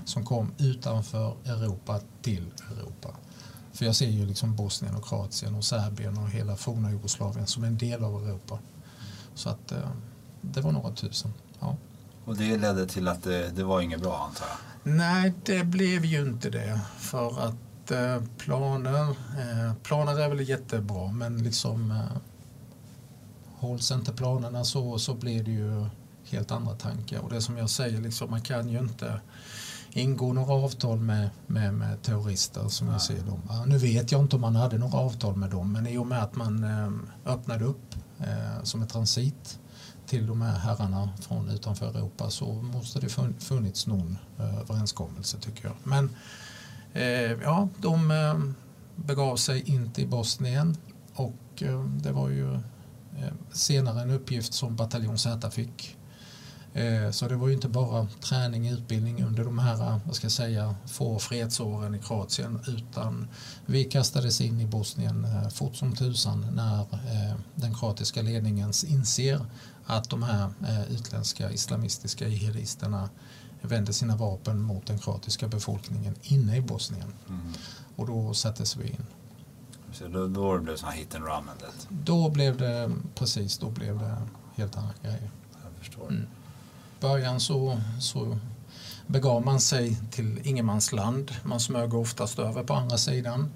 D: som kom utanför Europa till Europa. För jag ser ju liksom Bosnien och Kroatien och Serbien och hela forna Jugoslavien som en del av Europa. Så att eh, det var några tusen. Ja.
C: Och det ledde till att det, det var inget bra antar jag?
D: Nej, det blev ju inte det. För att eh, planer, eh, planer är väl jättebra men liksom eh, hålls inte planerna så, så blir det ju helt andra tankar. Och det som jag säger, liksom, man kan ju inte ingå några avtal med, med, med terrorister som jag ser dem. Ja, nu vet jag inte om man hade några avtal med dem men i och med att man eh, öppnade upp eh, som en transit till de här herrarna från utanför Europa så måste det funnits någon eh, överenskommelse tycker jag. Men ja, de begav sig in till Bosnien och det var ju senare en uppgift som bataljon Z fick så det var ju inte bara träning och utbildning under de här vad ska jag säga, få fredsåren i Kroatien utan vi kastades in i Bosnien eh, fort som tusan när eh, den kroatiska ledningen inser att de här utländska islamistiska jihadisterna vänder sina vapen mot den kroatiska befolkningen inne i Bosnien. Mm. Och då sattes vi in.
C: Så då, då blev det sån hit and run?
D: Då blev det, precis, då blev det helt andra grejer.
C: Jag förstår. Mm
D: början så, så begav man sig till ingenmansland. Man smög oftast över på andra sidan.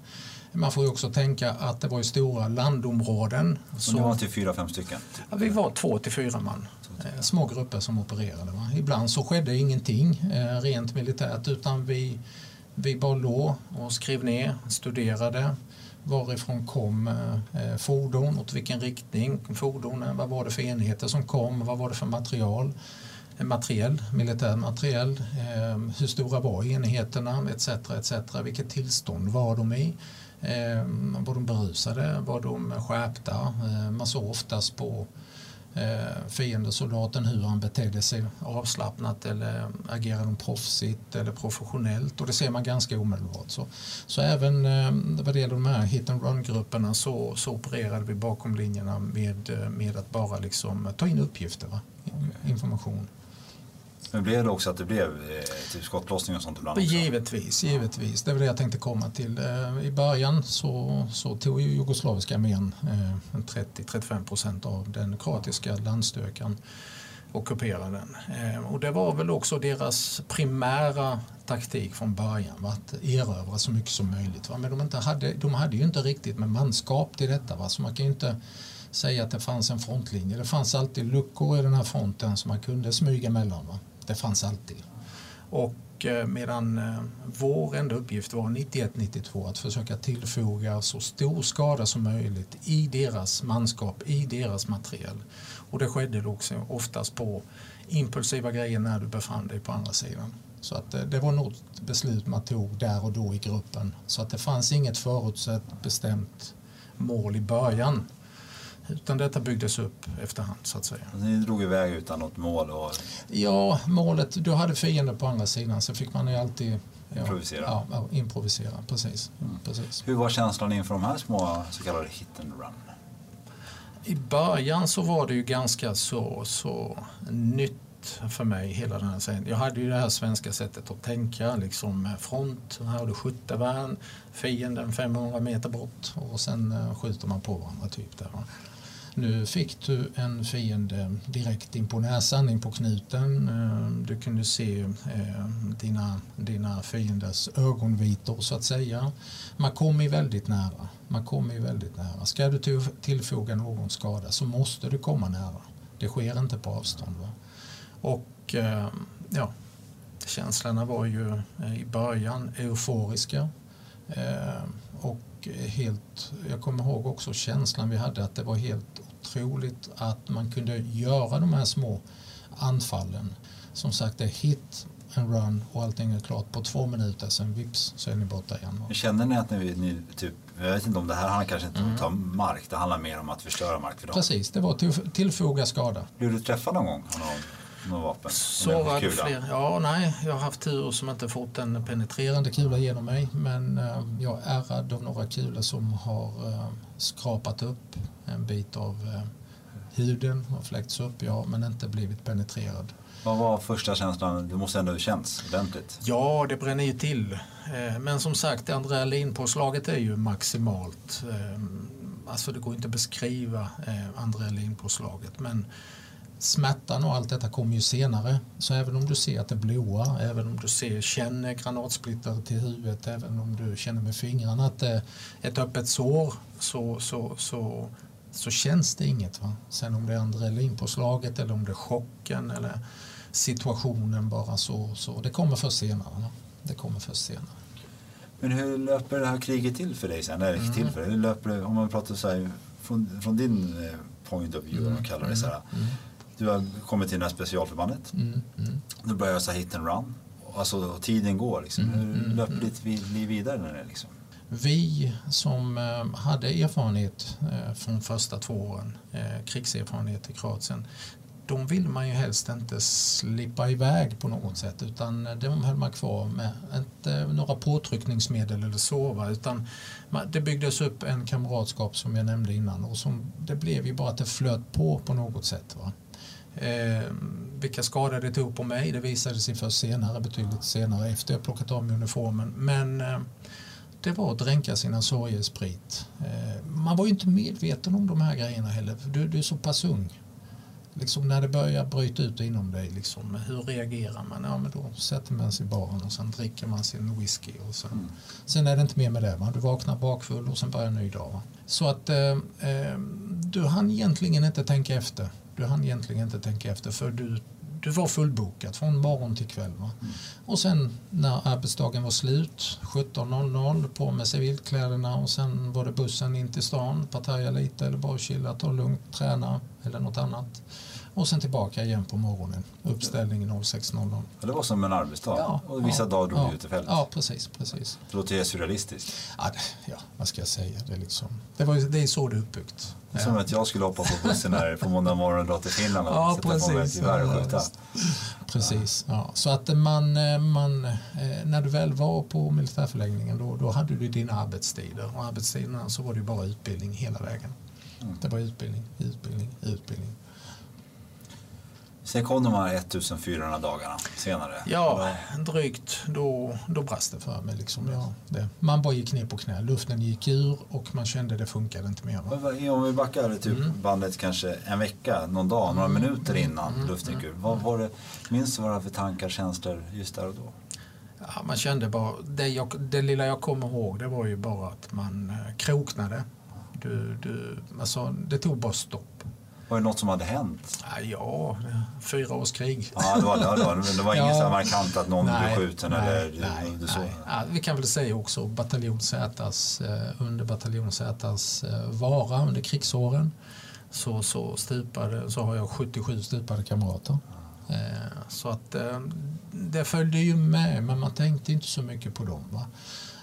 D: Man får ju också tänka att det var ju stora landområden.
C: Så det var till fyra, fem stycken?
D: Ja, vi var två till fyra man. Eh, små grupper som opererade. Va? Ibland så skedde ingenting eh, rent militärt utan vi, vi bara låg och skrev ner, studerade varifrån kom eh, fordon, åt vilken riktning fordonen, vad var det för enheter som kom, vad var det för material Eh, materiell, militär materiell, eh, hur stora var enheterna etc. etc. Vilket tillstånd var de i? Eh, var de berusade? Var de skärpta? Eh, man såg oftast på eh, fiendesoldaten hur han betedde sig avslappnat eller agerade de proffsigt eller professionellt och det ser man ganska omedelbart. Så, så även eh, vad det gäller de här hit and run-grupperna så, så opererade vi bakom linjerna med, eh, med att bara liksom ta in uppgifter, va? information.
C: Men blev det också att det blev eh, typ skottlossning och sånt ibland? Också?
D: Givetvis, givetvis. Det var det jag tänkte komma till. Eh, I början så, så tog ju jugoslaviska armén eh, 30-35 procent av den kroatiska landstyrkan ockupera den. Eh, och det var väl också deras primära taktik från början, va? att erövra så mycket som möjligt. Va? Men de, inte hade, de hade ju inte riktigt med manskap till detta, va? så man kan ju inte säga att det fanns en frontlinje. Det fanns alltid luckor i den här fronten som man kunde smyga mellan. Va? Det fanns alltid. Och eh, medan eh, vår enda uppgift var 91-92 att försöka tillfoga så stor skada som möjligt i deras manskap, i deras materiel. Och det skedde också oftast på impulsiva grejer när du befann dig på andra sidan. Så att det, det var något beslut man tog där och då i gruppen. Så att det fanns inget förutsett bestämt mål i början. Utan detta byggdes upp efterhand så att säga.
C: Ni drog iväg utan något mål? Och...
D: Ja, målet, du hade fiender på andra sidan så fick man ju alltid
C: ja, improvisera.
D: Ja, ja, improvisera, precis. Mm. precis.
C: Hur var känslan inför de här små så kallade hit and run?
D: I början så var det ju ganska så, så nytt för mig hela den här scenen. Jag hade ju det här svenska sättet att tänka, liksom front, här har du skyttevärn, fienden 500 meter bort och sen eh, skjuter man på varandra. Typ där. Nu fick du en fiende direkt in på näsan, in på knuten. Eh, du kunde se eh, dina, dina fienders ögonvitor så att säga. Man kommer väldigt nära. Man kommer väldigt nära. Ska du tillfoga någon skada så måste du komma nära. Det sker inte på avstånd. Va? Och eh, ja, känslorna var ju i början euforiska. Och helt, jag kommer ihåg också känslan vi hade att det var helt otroligt att man kunde göra de här små anfallen. Som sagt, det är hit and run och allting är klart på två minuter, sen vips så är ni borta igen.
C: Känner ni att ni, ni typ, jag vet inte om det här handlar kanske inte om att ta mm. mark, det handlar mer om att förstöra mark för dem?
D: Precis, det var till, tillfoga skada.
C: Blev du träffad någon gång? Någon? Något vapen?
D: Sårad fler. Ja, nej, jag har haft tur som inte fått en penetrerande kula genom mig. Men eh, jag är ärrad av några kulor som har eh, skrapat upp en bit av eh, huden och fläkts upp, ja, men inte blivit penetrerad.
C: Vad var första känslan? Det måste ändå känns ordentligt?
D: Ja, det bränner ju till. Men som sagt, adrenalinpåslaget är ju maximalt. alltså det går inte att beskriva eh, adrenalinpåslaget men smärtan och allt detta kommer ju senare. Så även om du ser att det blåar, även om du ser, känner granatsplittare till huvudet, även om du känner med fingrarna att det är ett öppet sår så, så, så, så känns det inget. Va? Sen om det är adrenalinpåslaget eller om det är chocken eller situationen bara så, så det kommer först senare. Va? Det kommer först senare.
C: Men hur löper det här kriget till för dig sen? Eller mm. till för dig? Hur löper det, om man pratar så här, från, från din eh, point of view, mm. man kallar det så här. Mm. Du har kommit till det här specialförbandet. Mm. Mm. Du börjar så hit and run. Alltså tiden går liksom. Mm. Hur mm, löper mm. ditt liv vidare när det liksom?
D: Vi som eh, hade erfarenhet eh, från första två åren, eh, krigserfarenhet i Kroatien, de vill man ju helst inte slippa iväg på något sätt utan de höll man kvar med inte några påtryckningsmedel eller sova utan det byggdes upp en kamratskap som jag nämnde innan och som, det blev ju bara att det flöt på på något sätt. Va? Eh, vilka skador det tog på mig det visade sig först senare, betydligt senare efter jag plockat av mig uniformen. Men eh, det var att dränka sina sorger i sprit. Eh, man var ju inte medveten om de här grejerna heller, du, du är så pass ung liksom när det börjar bryta ut inom dig, liksom, hur reagerar man? Ja, men då sätter man sig i baren och sen dricker man sin whisky. Och sen, mm. sen är det inte mer med det. Va? Du vaknar bakfull och sen börjar en ny dag. Va? Så att eh, eh, du hann egentligen inte tänka efter. Du hann egentligen inte tänka efter för du, du var fullbokad från morgon till kväll. Mm. Och sen när arbetsdagen var slut, 17.00, på med civilkläderna och sen var det bussen in till stan, partaja lite eller bara chilla, ta lugnt, träna eller något annat och sen tillbaka igen på morgonen. Uppställning 06.00.
C: Det var som en arbetsdag? Ja, och vissa ja, dagar drog
D: ja,
C: ut i fält?
D: Ja, precis. precis.
C: Det låter ju surrealistiskt.
D: Ja, ja, vad ska jag säga? Det är, liksom, det var, det är så det är uppbyggt.
C: Det som att jag skulle hoppa på bussen här på måndag morgon och dra till Finland och ja, sätta precis. på mig ett gevär och skjuta.
D: Precis. Ja. Så att man, man, eh, när du väl var på militärförläggningen då, då hade du dina arbetstider och arbetstiderna så var det bara utbildning hela vägen. Mm. Det var utbildning, utbildning, utbildning.
C: Sen kom de här 1400 dagarna senare.
D: Ja, drygt. Då, då brast det för mig. Liksom. Ja, det. Man bara gick ner på knä. Luften gick ur och man kände att det funkade inte mer.
C: Va? Om vi backar typ mm. bandet kanske en vecka, någon dag, några mm. minuter innan mm. luften gick ur. Vad var det, minns du vad det var för tankar, känslor just där och då?
D: Ja, man kände bara, det, jag, det lilla jag kommer ihåg det var ju bara att man eh, kroknade. Du, du, alltså, det tog bara stopp.
C: Var det något som hade hänt?
D: Ja, fyra års krig.
C: Ja, det var, det var, det var inget ja. så markant att någon nej, blev skjuten? Nej, eller, nej,
D: så. nej. Ja, vi kan väl säga också bataljon Zs, eh, under bataljon Zs eh, vara under krigsåren så, så, stupade, så har jag 77 stupade kamrater. Eh, så att det följde ju med men man tänkte inte så mycket på dem. Va?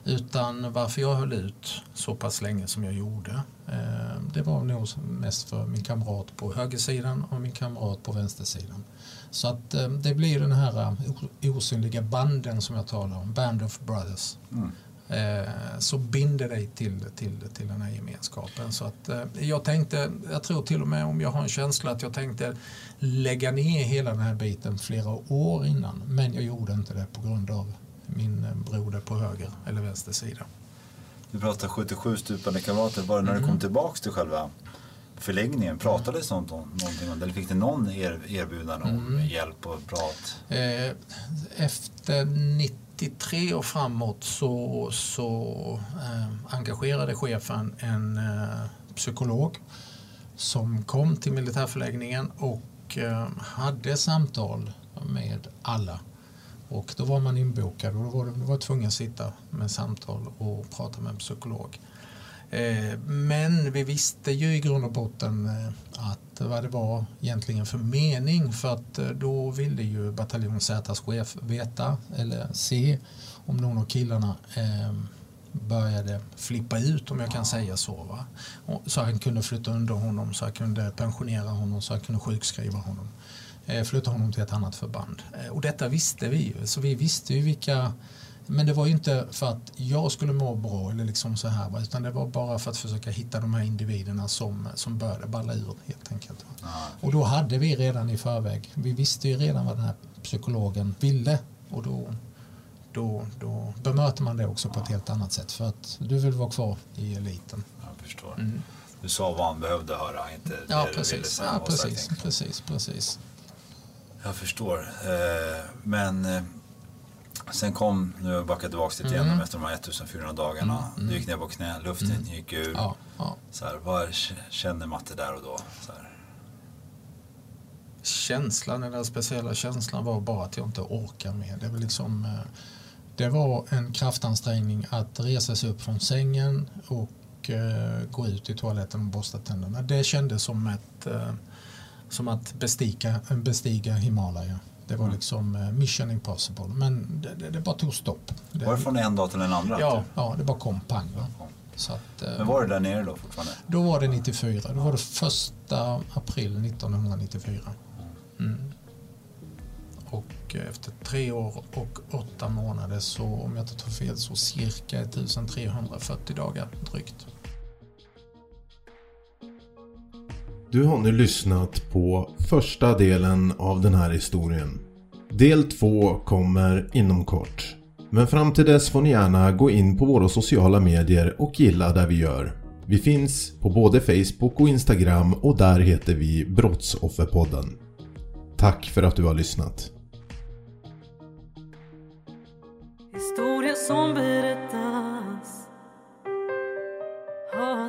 D: Utan varför jag höll ut så pass länge som jag gjorde eh, det var nog mest för min kamrat på högersidan och min kamrat på vänstersidan. Så att eh, det blir den här eh, osynliga banden som jag talar om, Band of Brothers. Mm. Så binder dig till, till, till den här gemenskapen. Så att jag tänkte, jag tror till och med om jag har en känsla att jag tänkte lägga ner hela den här biten flera år innan. Men jag gjorde inte det på grund av min broder på höger eller vänster sida.
C: Du pratar 77 stupade kamrater. Var det när mm. du kom tillbaks till själva förläggningen? Pratades mm. någonting om det? Eller fick du någon er, erbjudande om mm. hjälp och prat?
D: Eh, efter 93 och framåt så, så eh, engagerade chefen en eh, psykolog som kom till militärförläggningen och eh, hade samtal med alla och då var man inbokad och då var, då var tvungen att sitta med samtal och prata med en psykolog. Eh, men vi visste ju i grund och botten eh, att vad det var egentligen för mening för att eh, då ville ju bataljon Zs chef veta eller se om någon av killarna började flippa ut om jag kan säga så. Va? Så han kunde flytta under honom, så han kunde pensionera honom, så han kunde sjukskriva honom. Eh, flytta honom till ett annat förband. Eh, och detta visste vi ju, så vi visste ju vilka men det var ju inte för att jag skulle må bra eller liksom så här utan det var bara för att försöka hitta de här individerna som, som började balla ur helt enkelt. Och då hade vi redan i förväg, vi visste ju redan vad den här psykologen ville och då, då, då bemöter man det också på ett helt annat sätt för att du vill vara kvar i eliten.
C: Jag förstår. Mm. Du sa vad han behövde höra, inte
D: Ja,
C: det du ville
D: precis. Ja, precis, precis, precis.
C: Jag förstår. Eh, men eh, sen kom, nu har jag backat tillbaka lite
D: Mm.
C: igen efter de här 1400 dagarna. Du gick ner på knä, luften gick ur.
D: Ja, ja.
C: Så här, vad känner Matte där och då? Så här.
D: känslan, den där speciella känslan var bara att jag inte orkar mer. Det var, liksom, eh, det var en kraftansträngning att resa sig upp från sängen och eh, gå ut i toaletten och borsta tänderna. Det kändes som, ett, eh, som att bestiga, bestiga Himalaya. Det var liksom eh, mission impossible. Men det, det, det bara tog stopp. Det,
C: Var det från en dag till den andra?
D: ja,
C: typ?
D: ja, det bara kom pang. Att, eh,
C: Men var det där nere då fortfarande?
D: då var det 94. Då var det första april 1994. Mm. Och efter tre år och åtta månader så, om jag inte tar fel, så cirka 1340 dagar drygt.
B: Du har nu lyssnat på första delen av den här historien. Del två kommer inom kort. Men fram till dess får ni gärna gå in på våra sociala medier och gilla där vi gör. Vi finns på både Facebook och Instagram och där heter vi Brottsofferpodden. Tack för att du har lyssnat.
G: Historia som berättas har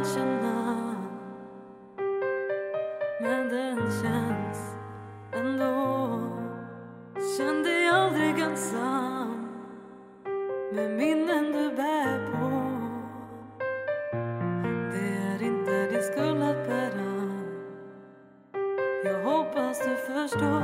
G: att känna. Men den känns ändå. Känn dig aldrig ensam Med minnen du bär på. Det är inte din skuld att bära. Jag hoppas du förstår,